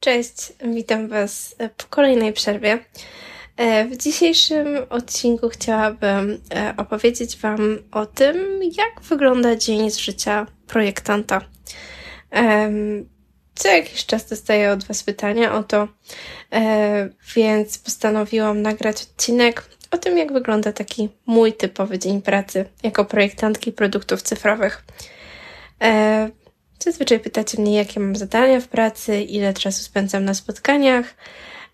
Cześć, witam Was po kolejnej przerwie. E, w dzisiejszym odcinku chciałabym e, opowiedzieć Wam o tym, jak wygląda dzień z życia projektanta. Co jakiś czas dostaję od Was pytania o to, e, więc postanowiłam nagrać odcinek o tym, jak wygląda taki mój typowy dzień pracy jako projektantki produktów cyfrowych. Zazwyczaj pytacie mnie, jakie mam zadania w pracy, ile czasu spędzam na spotkaniach,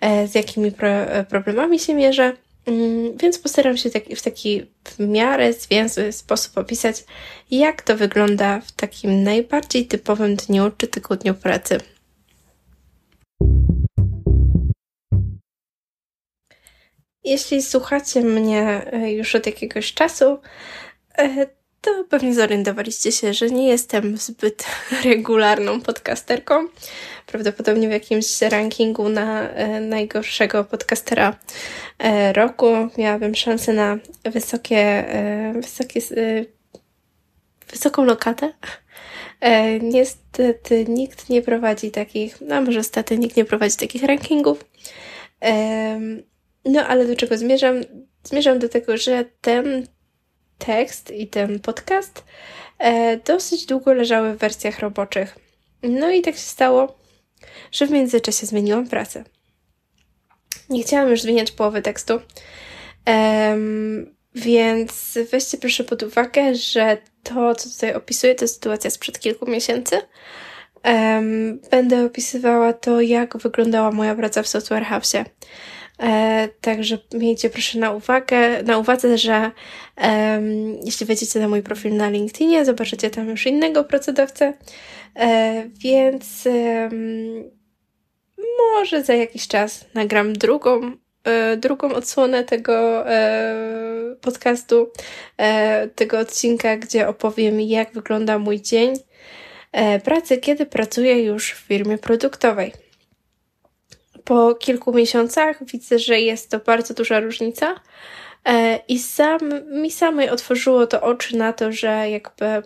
e, z jakimi e, problemami się mierzę. Mm, więc postaram się w taki w miarę zwięzły sposób opisać, jak to wygląda w takim najbardziej typowym dniu czy tygodniu pracy. Jeśli słuchacie mnie e, już od jakiegoś czasu, to pewnie zorientowaliście się, że nie jestem zbyt regularną podcasterką. Prawdopodobnie w jakimś rankingu na e, najgorszego podcastera e, roku miałabym szansę na wysokie, e, wysokie e, wysoką lokatę. E, niestety nikt nie prowadzi takich, no może stety nikt nie prowadzi takich rankingów. No ale do czego zmierzam? Zmierzam do tego, że ten tekst i ten podcast e, dosyć długo leżały w wersjach roboczych. No i tak się stało, że w międzyczasie zmieniłam pracę. Nie chciałam już zmieniać połowy tekstu, więc weźcie proszę pod uwagę, że to, co tutaj opisuję, to sytuacja sprzed kilku miesięcy. Będę opisywała to, jak wyglądała moja praca w Software. E, także miejcie proszę na uwagę, na uwadze, że um, jeśli wejdziecie na mój profil na LinkedInie, zobaczycie tam już innego pracodawcę, e, więc może za jakiś czas nagram drugą, e, drugą odsłonę tego e, podcastu, e, tego odcinka, gdzie opowiem, jak wygląda mój dzień e, pracy, kiedy pracuję już w firmie produktowej po kilku miesiącach widzę, że jest to bardzo duża różnica. E, I sam, mi samej otworzyło to oczy na to, że jakby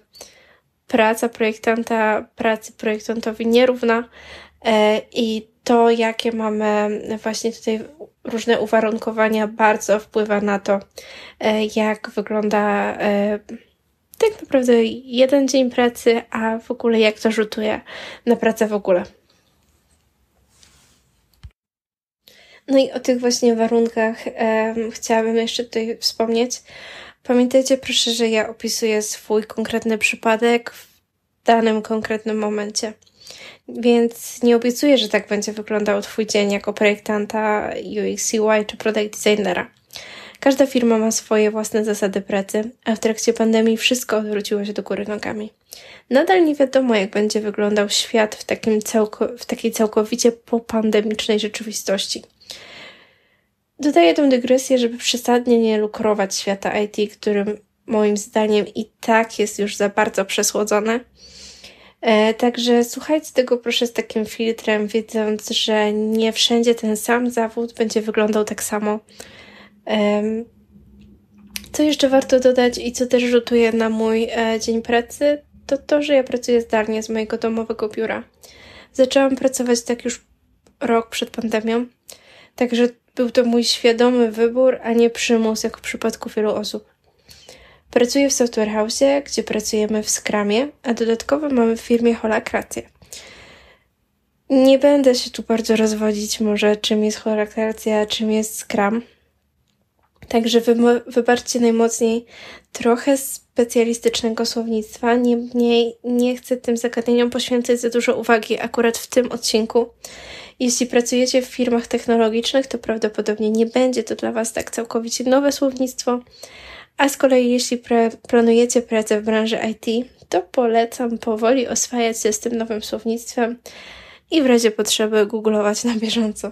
praca projektanta pracy projektantowi nierówna e, i to, jakie mamy właśnie tutaj różne uwarunkowania, bardzo wpływa na to, e, jak wygląda tak naprawdę jeden dzień pracy, a w ogóle jak to rzutuje na pracę w ogóle. No i o tych właśnie warunkach um, chciałabym jeszcze tutaj wspomnieć. Pamiętajcie proszę, że ja opisuję swój konkretny przypadek w danym konkretnym momencie. Więc nie obiecuję, że tak będzie wyglądał Twój dzień jako projektanta UX UI czy product designera. Każda firma ma swoje własne zasady pracy, a w trakcie pandemii wszystko odwróciło się do góry nogami. Nadal nie wiadomo, jak będzie wyglądał świat w, takim całko, w takiej całkowicie popandemicznej rzeczywistości. Dodaję tę dygresję, żeby przesadnie nie lukrować świata IT, którym moim zdaniem i tak jest już za bardzo przesłodzone. E, także słuchajcie tego proszę z takim filtrem, wiedząc, że nie wszędzie ten sam zawód będzie wyglądał tak samo. E, co jeszcze warto dodać i co też rzutuje na mój e, dzień pracy, to to, że ja pracuję zdalnie z mojego domowego biura. Zaczęłam pracować tak już rok przed pandemią, także był to mój świadomy wybór, a nie przymus, jak w przypadku wielu osób. Pracuję w Software House, gdzie pracujemy w Scrumie, a dodatkowo mamy w firmie holakrację. Nie będę się tu bardzo rozwodzić może czym jest holakracja, czym jest Scrum. Także wy, wybaczcie najmocniej trochę specjalistycznego słownictwa, niemniej nie chcę tym zagadnieniom poświęcać za dużo uwagi akurat w tym odcinku. Jeśli pracujecie w firmach technologicznych, to prawdopodobnie nie będzie to dla Was tak całkowicie nowe słownictwo. A z kolei, jeśli planujecie pracę w branży IT, to polecam powoli oswajać się z tym nowym słownictwem i w razie potrzeby googlować na bieżąco.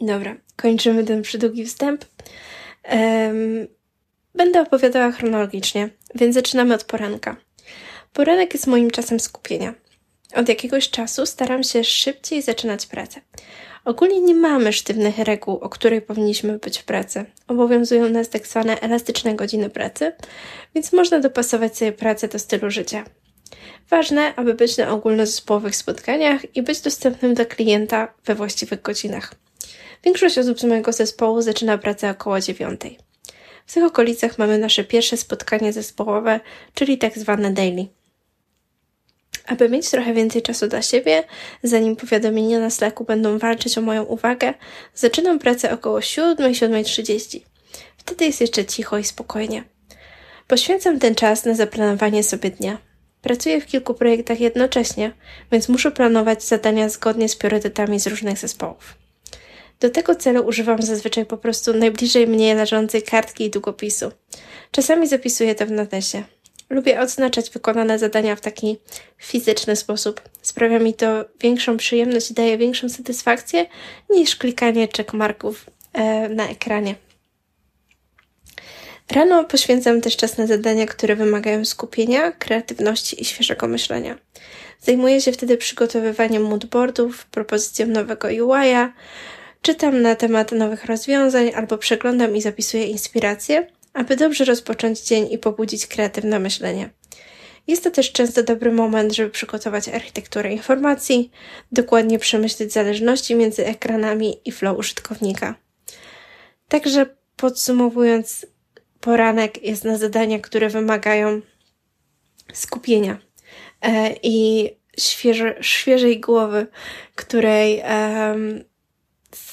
Dobra, kończymy ten przydługi wstęp. Będę opowiadała chronologicznie, więc zaczynamy od poranka. Poranek jest moim czasem skupienia. Od jakiegoś czasu staram się szybciej zaczynać pracę. Ogólnie nie mamy sztywnych reguł, o której powinniśmy być w pracy. Obowiązują nas tak zwane elastyczne godziny pracy, więc można dopasować sobie pracę do stylu życia. Ważne, aby być na ogólnozespołowych spotkaniach i być dostępnym dla klienta we właściwych godzinach. Większość osób z mojego zespołu zaczyna pracę około dziewiątej. W tych okolicach mamy nasze pierwsze spotkanie zespołowe, czyli tak zwane daily. Aby mieć trochę więcej czasu dla siebie, zanim powiadomienia na Slacku będą walczyć o moją uwagę, zaczynam pracę około 7-7.30. Wtedy jest jeszcze cicho i spokojnie. Poświęcam ten czas na zaplanowanie sobie dnia. Pracuję w kilku projektach jednocześnie, więc muszę planować zadania zgodnie z priorytetami z różnych zespołów. Do tego celu używam zazwyczaj po prostu najbliżej mnie leżącej kartki i długopisu. Czasami zapisuję to w notesie. Lubię odznaczać wykonane zadania w taki fizyczny sposób. Sprawia mi to większą przyjemność i daje większą satysfakcję niż klikanie checkmarków e, na ekranie. Rano poświęcam też czas na zadania, które wymagają skupienia, kreatywności i świeżego myślenia. Zajmuję się wtedy przygotowywaniem moodboardów, propozycją nowego UI-a, czytam na temat nowych rozwiązań albo przeglądam i zapisuję inspiracje, aby dobrze rozpocząć dzień i pobudzić kreatywne myślenie. Jest to też często dobry moment, żeby przygotować architekturę informacji, dokładnie przemyśleć zależności między ekranami i flow użytkownika. Także podsumowując, poranek jest na zadania, które wymagają skupienia e, i świeże, świeżej głowy, której e,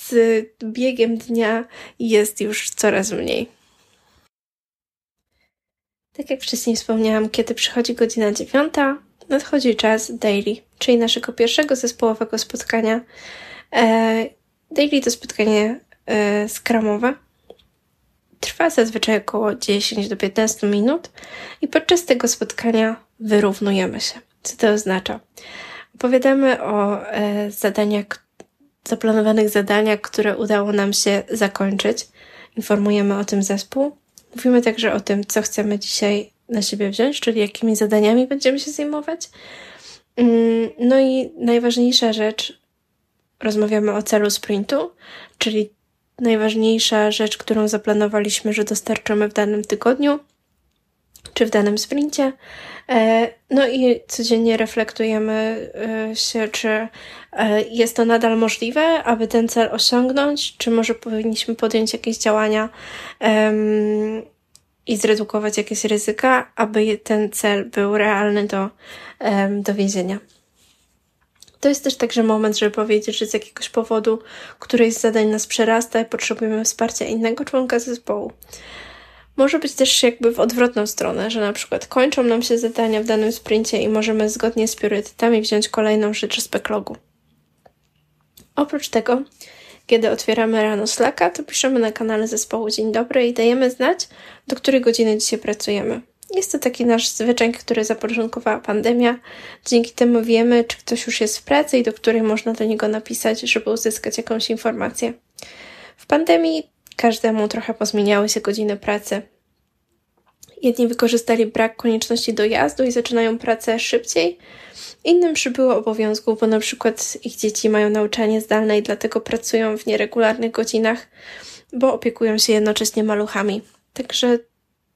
z biegiem dnia jest już coraz mniej. Tak jak wcześniej wspomniałam, kiedy przychodzi godzina dziewiąta, nadchodzi czas daily, czyli naszego pierwszego zespołowego spotkania. E, daily to spotkanie e, skramowe. Trwa zazwyczaj około 10 do 15 minut i podczas tego spotkania wyrównujemy się. Co to oznacza? Opowiadamy o e, zadaniach, zaplanowanych zadaniach, które udało nam się zakończyć. Informujemy o tym zespół Mówimy także o tym, co chcemy dzisiaj na siebie wziąć, czyli jakimi zadaniami będziemy się zajmować. Mm, no i najważniejsza rzecz, rozmawiamy o celu sprintu, czyli najważniejsza rzecz, którą zaplanowaliśmy, że dostarczymy w danym tygodniu czy w danym sprincie. E, no i codziennie reflektujemy e, się, czy e, jest to nadal możliwe, aby ten cel osiągnąć, czy może powinniśmy podjąć jakieś działania i zredukować jakieś ryzyka, aby ten cel był realny do, do więzienia. To jest też także moment, żeby powiedzieć, że z jakiegoś powodu któryś z zadań nas przerasta i potrzebujemy wsparcia innego członka zespołu. Może być też jakby w odwrotną stronę, że na przykład kończą nam się zadania w danym sprincie i możemy zgodnie z priorytetami wziąć kolejną rzecz z backlogu. Oprócz tego, kiedy otwieramy rano Slacka, to piszemy na kanale zespołu Dzień dobry i dajemy znać, do której godziny dzisiaj pracujemy. Jest to taki nasz zwyczaj, który zapoczątkowała pandemia. Dzięki temu wiemy, czy ktoś już jest w pracy i do której można do niego napisać, żeby uzyskać jakąś informację. W pandemii Każdemu trochę pozmieniały się godziny pracy. Jedni wykorzystali brak konieczności dojazdu i zaczynają pracę szybciej, innym przybyło obowiązków, bo na przykład ich dzieci mają nauczanie zdalne i dlatego pracują w nieregularnych godzinach, bo opiekują się jednocześnie maluchami. Także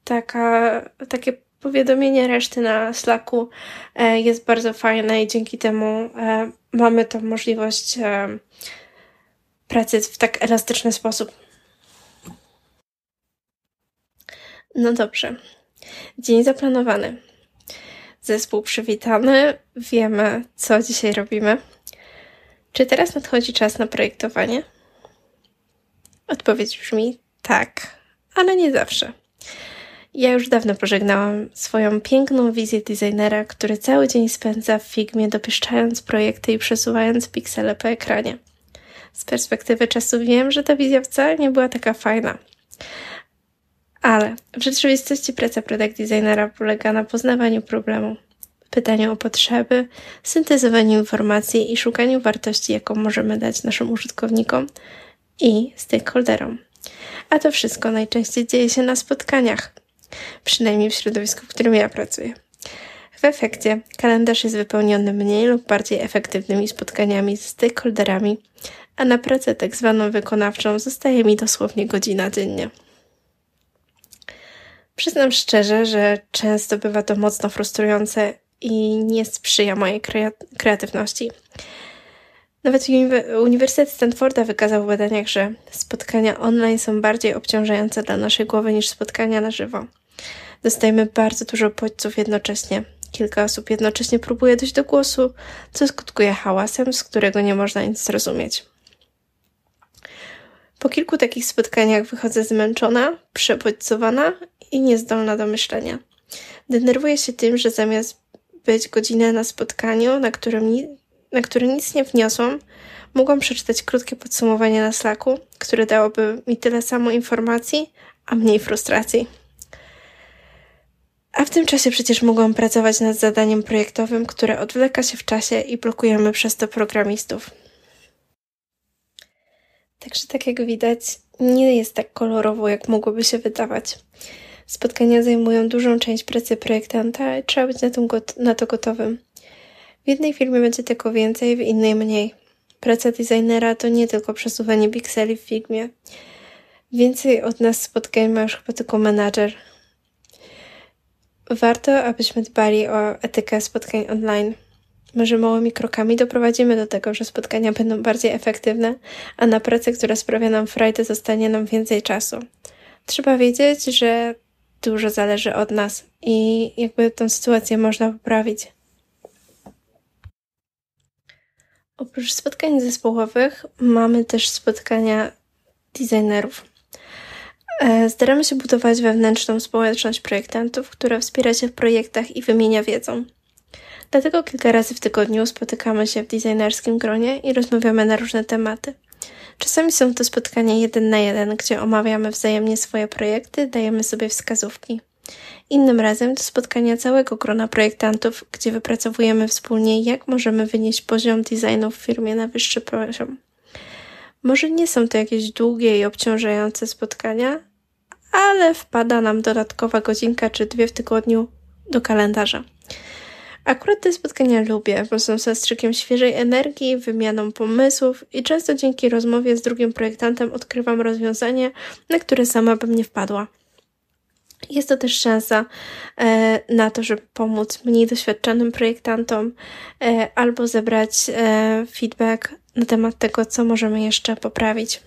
taka, takie powiadomienie reszty na Slacku e, jest bardzo fajne i dzięki temu e, mamy tą możliwość e, pracy w tak elastyczny sposób. No dobrze. Dzień zaplanowany. Zespół przywitany. Wiemy, co dzisiaj robimy. Czy teraz nadchodzi czas na projektowanie? Odpowiedź brzmi tak, ale nie zawsze. Ja już dawno pożegnałam swoją piękną wizję designera, który cały dzień spędza w Figmie, dopieszczając projekty i przesuwając piksele po ekranie. Z perspektywy czasu wiem, że ta wizja wcale nie była taka fajna. Ale w rzeczywistości praca product designera polega na poznawaniu problemu, pytaniu o potrzeby, syntezowaniu informacji i szukaniu wartości, jaką możemy dać naszym użytkownikom i stakeholderom. A to wszystko najczęściej dzieje się na spotkaniach, przynajmniej w środowisku, w którym ja pracuję. W efekcie kalendarz jest wypełniony mniej lub bardziej efektywnymi spotkaniami z stakeholderami, a na pracę tak zwaną wykonawczą zostaje mi dosłownie godzina dziennie. Przyznam szczerze, że często bywa to mocno frustrujące i nie sprzyja mojej kreatywności. Nawet Uniwersytet Stanforda wykazał w badaniach, że spotkania online są bardziej obciążające dla naszej głowy niż spotkania na żywo. Dostajemy bardzo dużo bodźców jednocześnie. Kilka osób jednocześnie próbuje dojść do głosu, co skutkuje hałasem, z którego nie można nic zrozumieć. Po kilku takich spotkaniach wychodzę zmęczona, przebodźcowana i niezdolna do myślenia. Denerwuję się tym, że zamiast być godzinę na spotkaniu, na którym na które nic nie wniosłam, mogłam przeczytać krótkie podsumowanie na Slacku, które dałoby mi tyle samo informacji, a mniej frustracji. A w tym czasie przecież mogłam pracować nad zadaniem projektowym, które odwleka się w czasie i blokujemy przez to programistów. Także tak jak widać, nie jest tak kolorowo, jak mogłoby się wydawać. Spotkania zajmują dużą część pracy projektanta i trzeba być na, na to gotowym. W jednej filmie będzie tego więcej, w innej mniej. Praca designera to nie tylko przesuwanie pikseli w filmie. Więcej od nas spotkań ma już chyba tylko menadżer. Warto, abyśmy dbali o etykę spotkań online. Może małymi krokami doprowadzimy do tego, że spotkania będą bardziej efektywne, a na pracę, która sprawia nam frajdę, zostanie nam więcej czasu. Trzeba wiedzieć, że dużo zależy od nas i jakby tę sytuację można poprawić. Oprócz spotkań zespołowych mamy też spotkania designerów. E, staramy się budować wewnętrzną społeczność projektantów, która wspiera się w projektach i wymienia wiedzą. Dlatego kilka razy w tygodniu spotykamy się w designerskim gronie i rozmawiamy na różne tematy. Czasami są to spotkania jeden na jeden, gdzie omawiamy wzajemnie swoje projekty, dajemy sobie wskazówki. Innym razem to spotkania całego grona projektantów, gdzie wypracowujemy wspólnie, jak możemy wynieść poziom designu w firmie na wyższy poziom. Może nie są to jakieś długie i obciążające spotkania, ale wpada nam dodatkowa godzinka czy dwie w tygodniu do kalendarza. Akurat te spotkania lubię, bo są zastrzykiem świeżej energii, wymianą pomysłów i często dzięki rozmowie z drugim projektantem odkrywam rozwiązanie, na które sama bym nie wpadła. Jest to też szansa e, na to, żeby pomóc mniej doświadczonym projektantom e, albo zebrać e, feedback na temat tego, co możemy jeszcze poprawić.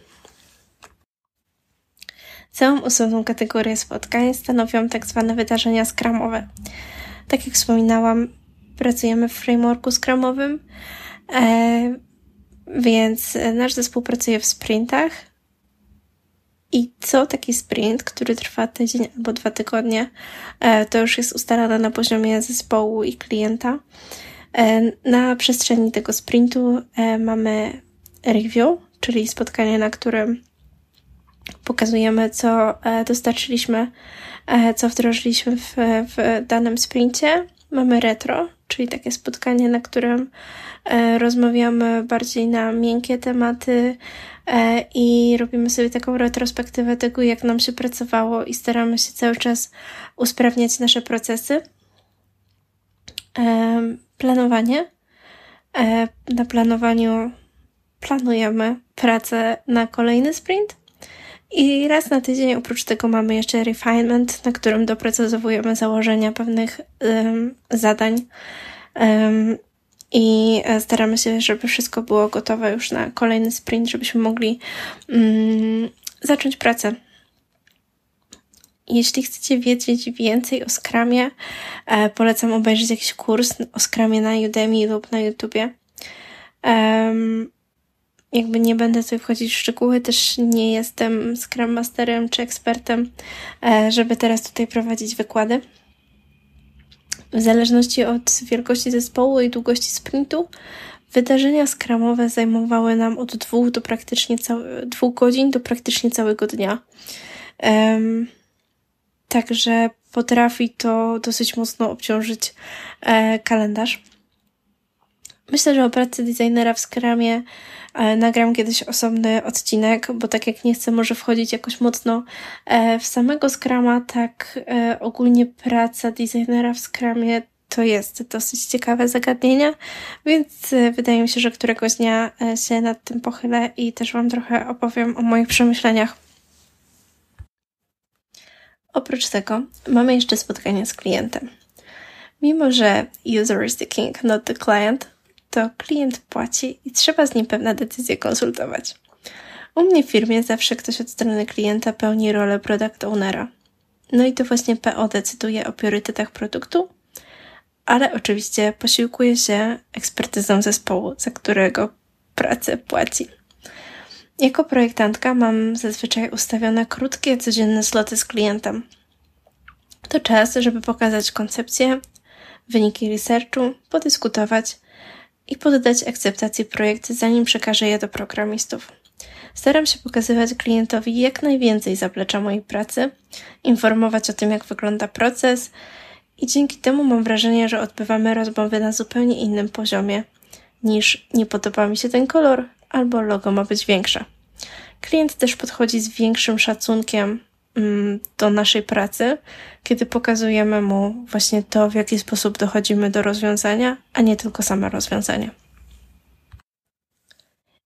Całą osobną kategorię spotkań stanowią tak zwane wydarzenia skramowe. Tak jak wspominałam, pracujemy w frameworku skramowym, więc nasz zespół pracuje w sprintach, i co taki sprint, który trwa tydzień albo dwa tygodnie, e, to już jest ustalane na poziomie zespołu i klienta. E, na przestrzeni tego sprintu e, mamy review, czyli spotkanie, na którym pokazujemy, co dostarczyliśmy, co wdrożyliśmy w, w danym sprincie. Mamy retro, czyli takie spotkanie, na którym rozmawiamy bardziej na miękkie tematy, E, i robimy sobie taką retrospektywę tego, jak nam się pracowało i staramy się cały czas usprawniać nasze procesy. E, planowanie. E, na planowaniu planujemy pracę na kolejny sprint. I raz na tydzień oprócz tego mamy jeszcze refinement, na którym dopracowujemy założenia pewnych um, zadań. Um, i e, staramy się, żeby wszystko było gotowe już na kolejny sprint, żebyśmy mogli mm, zacząć pracę. Jeśli chcecie wiedzieć więcej o Scrumie, e, polecam obejrzeć jakiś kurs o Scrumie na Udemy lub na YouTubie. Um, jakby nie będę tutaj wchodzić w szczegóły, też nie jestem Scrum Masterem czy ekspertem, e, żeby teraz tutaj prowadzić wykłady. W zależności od wielkości zespołu i długości sprintu, wydarzenia skramowe zajmowały nam od dwóch do praktycznie całe, dwóch godzin do praktycznie całego dnia. Um, także potrafi to dosyć mocno obciążyć e, kalendarz. Myślę, że o pracy designera w Scrumie Nagram kiedyś osobny odcinek, bo tak jak nie chcę może wchodzić jakoś mocno e, w samego Scrama, tak e, ogólnie praca designera w Scrumie to jest dosyć ciekawe zagadnienie, więc e, wydaje mi się, że któregoś dnia e, się nad tym pochylę i też Wam trochę opowiem o moich przemyśleniach. Oprócz tego mamy jeszcze spotkanie z klientem. Mimo, że user is the king, not the client, to klient płaci i trzeba z nim pewne decyzje konsultować. U mnie w firmie zawsze ktoś od strony klienta pełni rolę product ownera. No i to właśnie PO decyduje o priorytetach produktu, ale oczywiście posiłkuje się ekspertyzą zespołu, za którego pracę płaci. Jako projektantka mam zazwyczaj ustawione krótkie, codzienne sloty z klientem. To czas, żeby pokazać koncepcję, wyniki researchu, podyskutować i poddać akceptacji projekty, zanim przekażę je do programistów. Staram się pokazywać klientowi jak najwięcej zaplecza mojej pracy, informować o tym, jak wygląda proces, i dzięki temu mam wrażenie, że odbywamy rozmowy na zupełnie innym poziomie niż nie podoba mi się ten kolor albo logo ma być większe. Klient też podchodzi z większym szacunkiem do naszej pracy, kiedy pokazujemy mu właśnie to, w jaki sposób dochodzimy do rozwiązania, a nie tylko same rozwiązanie.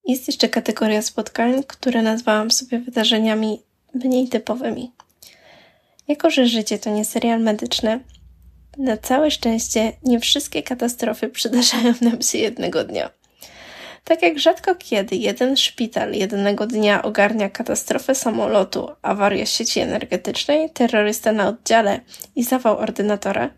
Jest jeszcze kategoria spotkań, które nazwałam sobie wydarzeniami mniej typowymi. Jako, że życie to nie serial medyczny, na całe szczęście nie wszystkie katastrofy przydarzają nam się jednego dnia. Tak jak rzadko kiedy jeden szpital jednego dnia ogarnia katastrofę samolotu, awarię sieci energetycznej, terrorysta na oddziale i zawał ordynatora,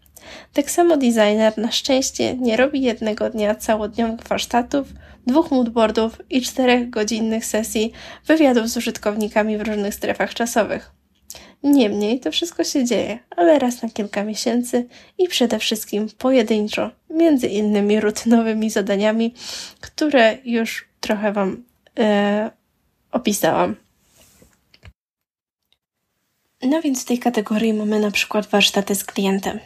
tak samo designer na szczęście nie robi jednego dnia całodniowych warsztatów, dwóch moodboardów i czterech godzinnych sesji wywiadów z użytkownikami w różnych strefach czasowych. Niemniej to wszystko się dzieje, ale raz na kilka miesięcy i przede wszystkim pojedynczo, między innymi rutynowymi zadaniami, które już trochę Wam e, opisałam. No więc w tej kategorii mamy na przykład warsztaty z klientem.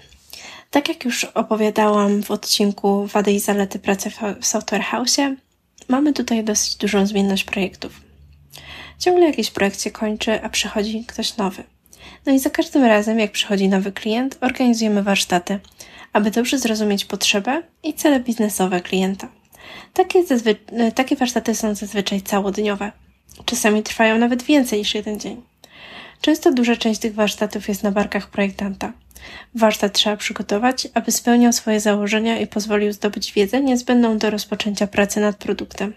Tak jak już opowiadałam w odcinku Wady i zalety pracy w Software House, mamy tutaj dosyć dużą zmienność projektów. Ciągle jakiś projekt się kończy, a przychodzi ktoś nowy. No i za każdym razem, jak przychodzi nowy klient, organizujemy warsztaty, aby dobrze zrozumieć potrzebę i cele biznesowe klienta. Takie, zazwy- takie warsztaty są zazwyczaj całodniowe. Czasami trwają nawet więcej niż jeden dzień. Często duża część tych warsztatów jest na barkach projektanta. Warsztat trzeba przygotować, aby spełniał swoje założenia i pozwolił zdobyć wiedzę niezbędną do rozpoczęcia pracy nad produktem.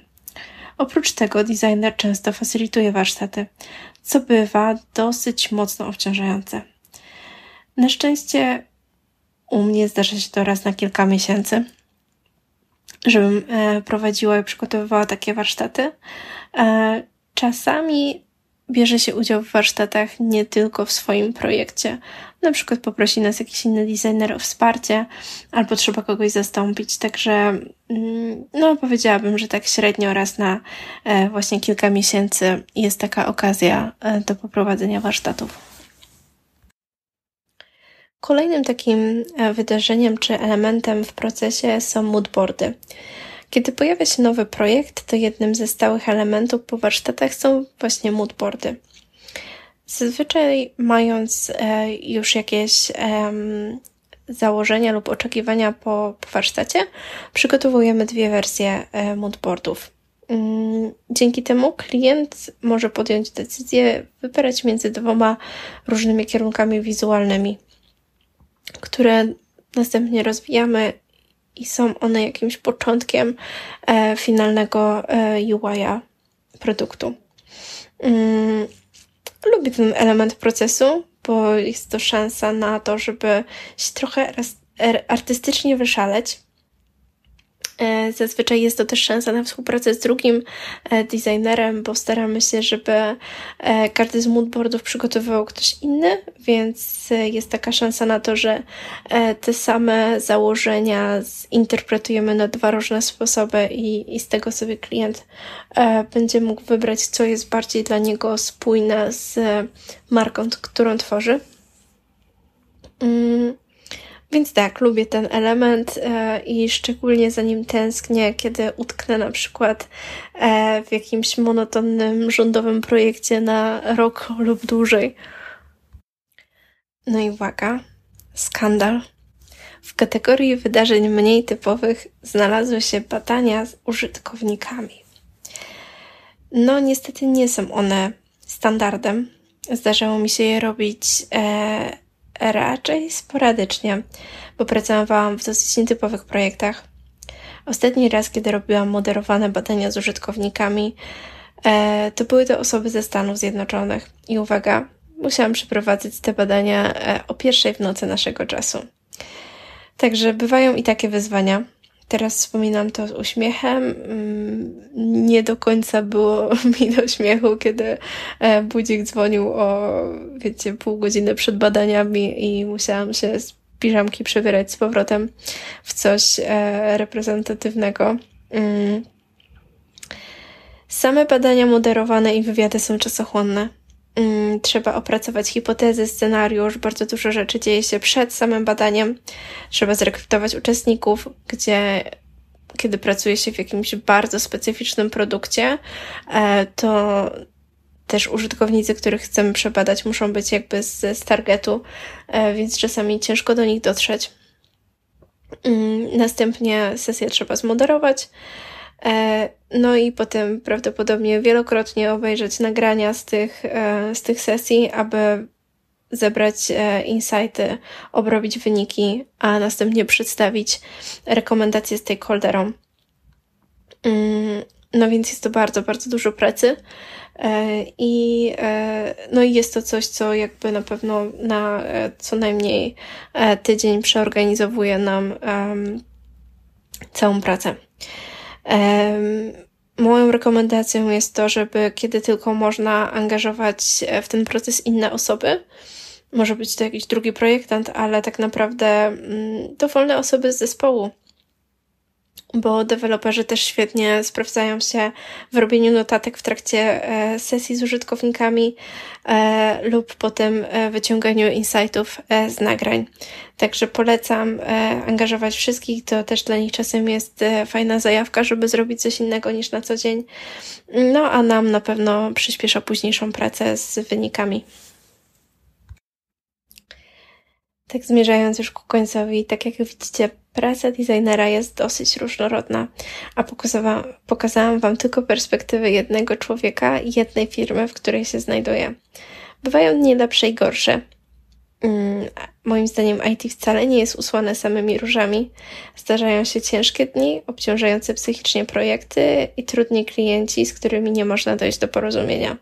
Oprócz tego designer często facylituje warsztaty, co bywa dosyć mocno obciążające. Na szczęście u mnie zdarza się to raz na kilka miesięcy, żebym e, prowadziła i przygotowywała takie warsztaty. E, czasami bierze się udział w warsztatach nie tylko w swoim projekcie. Na przykład poprosi nas jakiś inny designer o wsparcie, albo trzeba kogoś zastąpić. Także, mm, no, powiedziałabym, że tak średnio raz na e, właśnie kilka miesięcy jest taka okazja e, do poprowadzenia warsztatów. Kolejnym takim e, wydarzeniem czy elementem w procesie są moodboardy. Kiedy pojawia się nowy projekt, to jednym ze stałych elementów po warsztatach są właśnie moodboardy. Zazwyczaj mając e, już jakieś założenia lub oczekiwania po, warsztacie, przygotowujemy dwie wersje e, moodboardów. Mm, dzięki temu klient może podjąć decyzję, wybrać między dwoma różnymi kierunkami wizualnymi, które następnie rozwijamy i są one jakimś początkiem e, finalnego UI-a produktu. Lubię ten element procesu, bo jest to szansa na to, żeby się trochę artystycznie wyszaleć zazwyczaj jest to też szansa na współpracę z drugim e, designerem, bo staramy się, żeby e, każdy z moodboardów przygotowywał ktoś inny, więc jest taka szansa na to, że te same założenia zinterpretujemy na dwa różne sposoby i, i z tego sobie klient będzie mógł wybrać, co jest bardziej dla niego spójne z marką, którą tworzy. Mm. Więc tak, lubię ten element e, i szczególnie za nim tęsknię, kiedy utknę na przykład e, w jakimś monotonnym rządowym projekcie na rok lub dłużej. No i uwaga, skandal. W kategorii wydarzeń mniej typowych znalazły się badania z użytkownikami. No, niestety nie są one standardem. Zdarzało mi się je robić e, raczej sporadycznie, bo pracowałam w dosyć nietypowych projektach. Ostatni raz, kiedy robiłam moderowane badania z użytkownikami, e, to były to osoby ze Stanów Zjednoczonych. I uwaga, musiałam przeprowadzać te badania e, o pierwszej w nocy naszego czasu. Także bywają i takie wyzwania. Teraz wspominam to z uśmiechem. Mm, nie do końca było mi do śmiechu, kiedy e, budzik dzwonił o, wiecie, pół godziny przed badaniami i musiałam się z piżamki przebierać z powrotem w coś e, reprezentatywnego. Mm. Same badania moderowane i wywiady są czasochłonne. Trzeba opracować hipotezy, scenariusz, bardzo dużo rzeczy dzieje się przed samym badaniem. Trzeba zrekrutować uczestników, gdzie kiedy pracuje się w jakimś bardzo specyficznym produkcie, e, to też użytkownicy, których chcemy przebadać, muszą być jakby z, z targetu, e, więc czasami ciężko do nich dotrzeć. Następnie sesję trzeba zmoderować. E, no i potem prawdopodobnie wielokrotnie obejrzeć nagrania z tych, e, z tych sesji, aby zebrać e, insighty, obrobić wyniki, a następnie przedstawić rekomendacje stakeholderom. Mm, no więc jest to bardzo, bardzo dużo pracy. I, no i jest to coś, co jakby na pewno na co najmniej tydzień przeorganizowuje nam całą pracę. Moją rekomendacją jest to, żeby kiedy tylko można angażować e, w ten proces inne osoby. Może być to jakiś drugi projektant, ale tak naprawdę mm, dowolne osoby z zespołu bo deweloperzy też świetnie sprawdzają się w robieniu notatek w trakcie e, sesji z użytkownikami e, lub potem e, wyciąganiu insightów z nagrań. Także polecam angażować wszystkich, to też dla nich czasem jest fajna zajawka, żeby zrobić coś innego niż na co dzień. No a nam na pewno przyspiesza późniejszą pracę z wynikami. Tak zmierzając już ku końcowi, tak jak widzicie, praca designera jest dosyć różnorodna, a pokazałam, Wam tylko perspektywy jednego człowieka i jednej firmy, w której się znajduje. Bywają dni lepsze i gorsze. Hmm, moim zdaniem IT wcale nie jest usłane samymi różami. Zdarzają się ciężkie dni, obciążające psychicznie projekty i trudni klienci, z którymi nie można dojść do porozumienia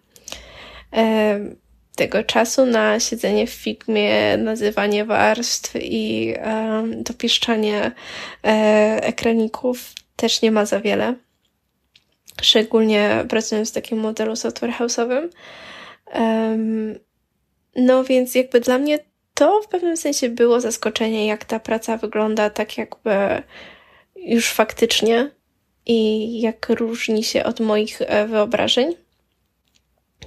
tego czasu na siedzenie w Figmie, nazywanie warstw i e, dopieszczanie e, ekraników też nie ma za wiele. Szczególnie pracując w takim modelu software house'owym. Um, no więc jakby dla mnie to w pewnym sensie było zaskoczenie, jak ta praca wygląda tak jakby już faktycznie i jak różni się od moich e, wyobrażeń.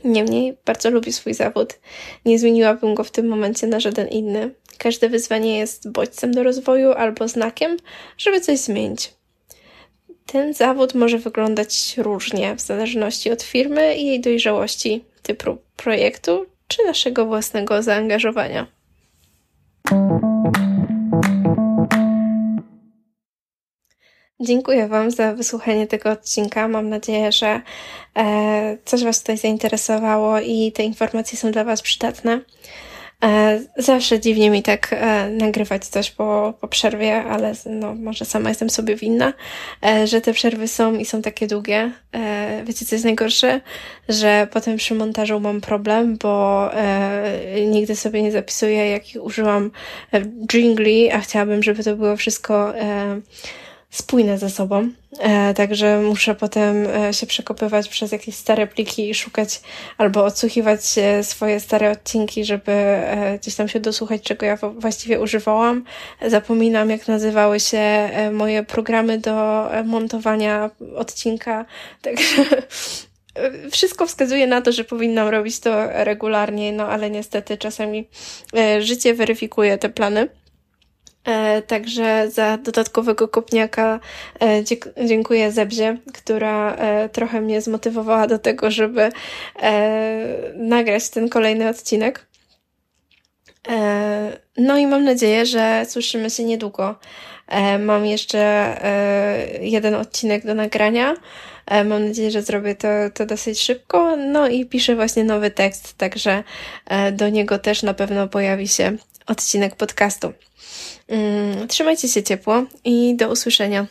Niemniej bardzo lubię swój zawód. Nie zmieniłabym go w tym momencie na żaden inny. Każde wyzwanie jest bodźcem do rozwoju albo znakiem, żeby coś zmienić. Ten zawód może wyglądać różnie w zależności od firmy i jej dojrzałości, typu projektu czy naszego własnego zaangażowania. Dziękuję Wam za wysłuchanie tego odcinka. Mam nadzieję, że e, coś Was tutaj zainteresowało i te informacje są dla Was przydatne. E, zawsze dziwnie mi tak e, nagrywać coś po, po przerwie, ale no, może sama jestem sobie winna, że te przerwy są i są takie długie. Wiecie, co jest najgorsze? Że potem przy montażu mam problem, bo nigdy sobie nie zapisuję, jakich użyłam jingli, a chciałabym, żeby to było wszystko spójne ze sobą. E, także muszę potem e, się przekopywać przez jakieś stare pliki i szukać albo odsłuchiwać swoje stare odcinki, żeby e, gdzieś tam się dosłuchać, czego ja właściwie używałam. Zapominam, jak nazywały się e, moje programy do e, montowania odcinka. Także e, wszystko wskazuje na to, że powinnam robić to regularnie, no ale niestety czasami życie weryfikuje te plany. E, także za dodatkowego kopniaka e, dziękuję Zebzie, która e, trochę mnie zmotywowała do tego, żeby nagrać ten kolejny odcinek. No i mam nadzieję, że słyszymy się niedługo. Mam jeszcze jeden odcinek do nagrania. Mam nadzieję, że zrobię to, to dosyć szybko. No i piszę właśnie nowy tekst, także do niego też na pewno pojawi się odcinek podcastu. Mm, trzymajcie się ciepło i do usłyszenia.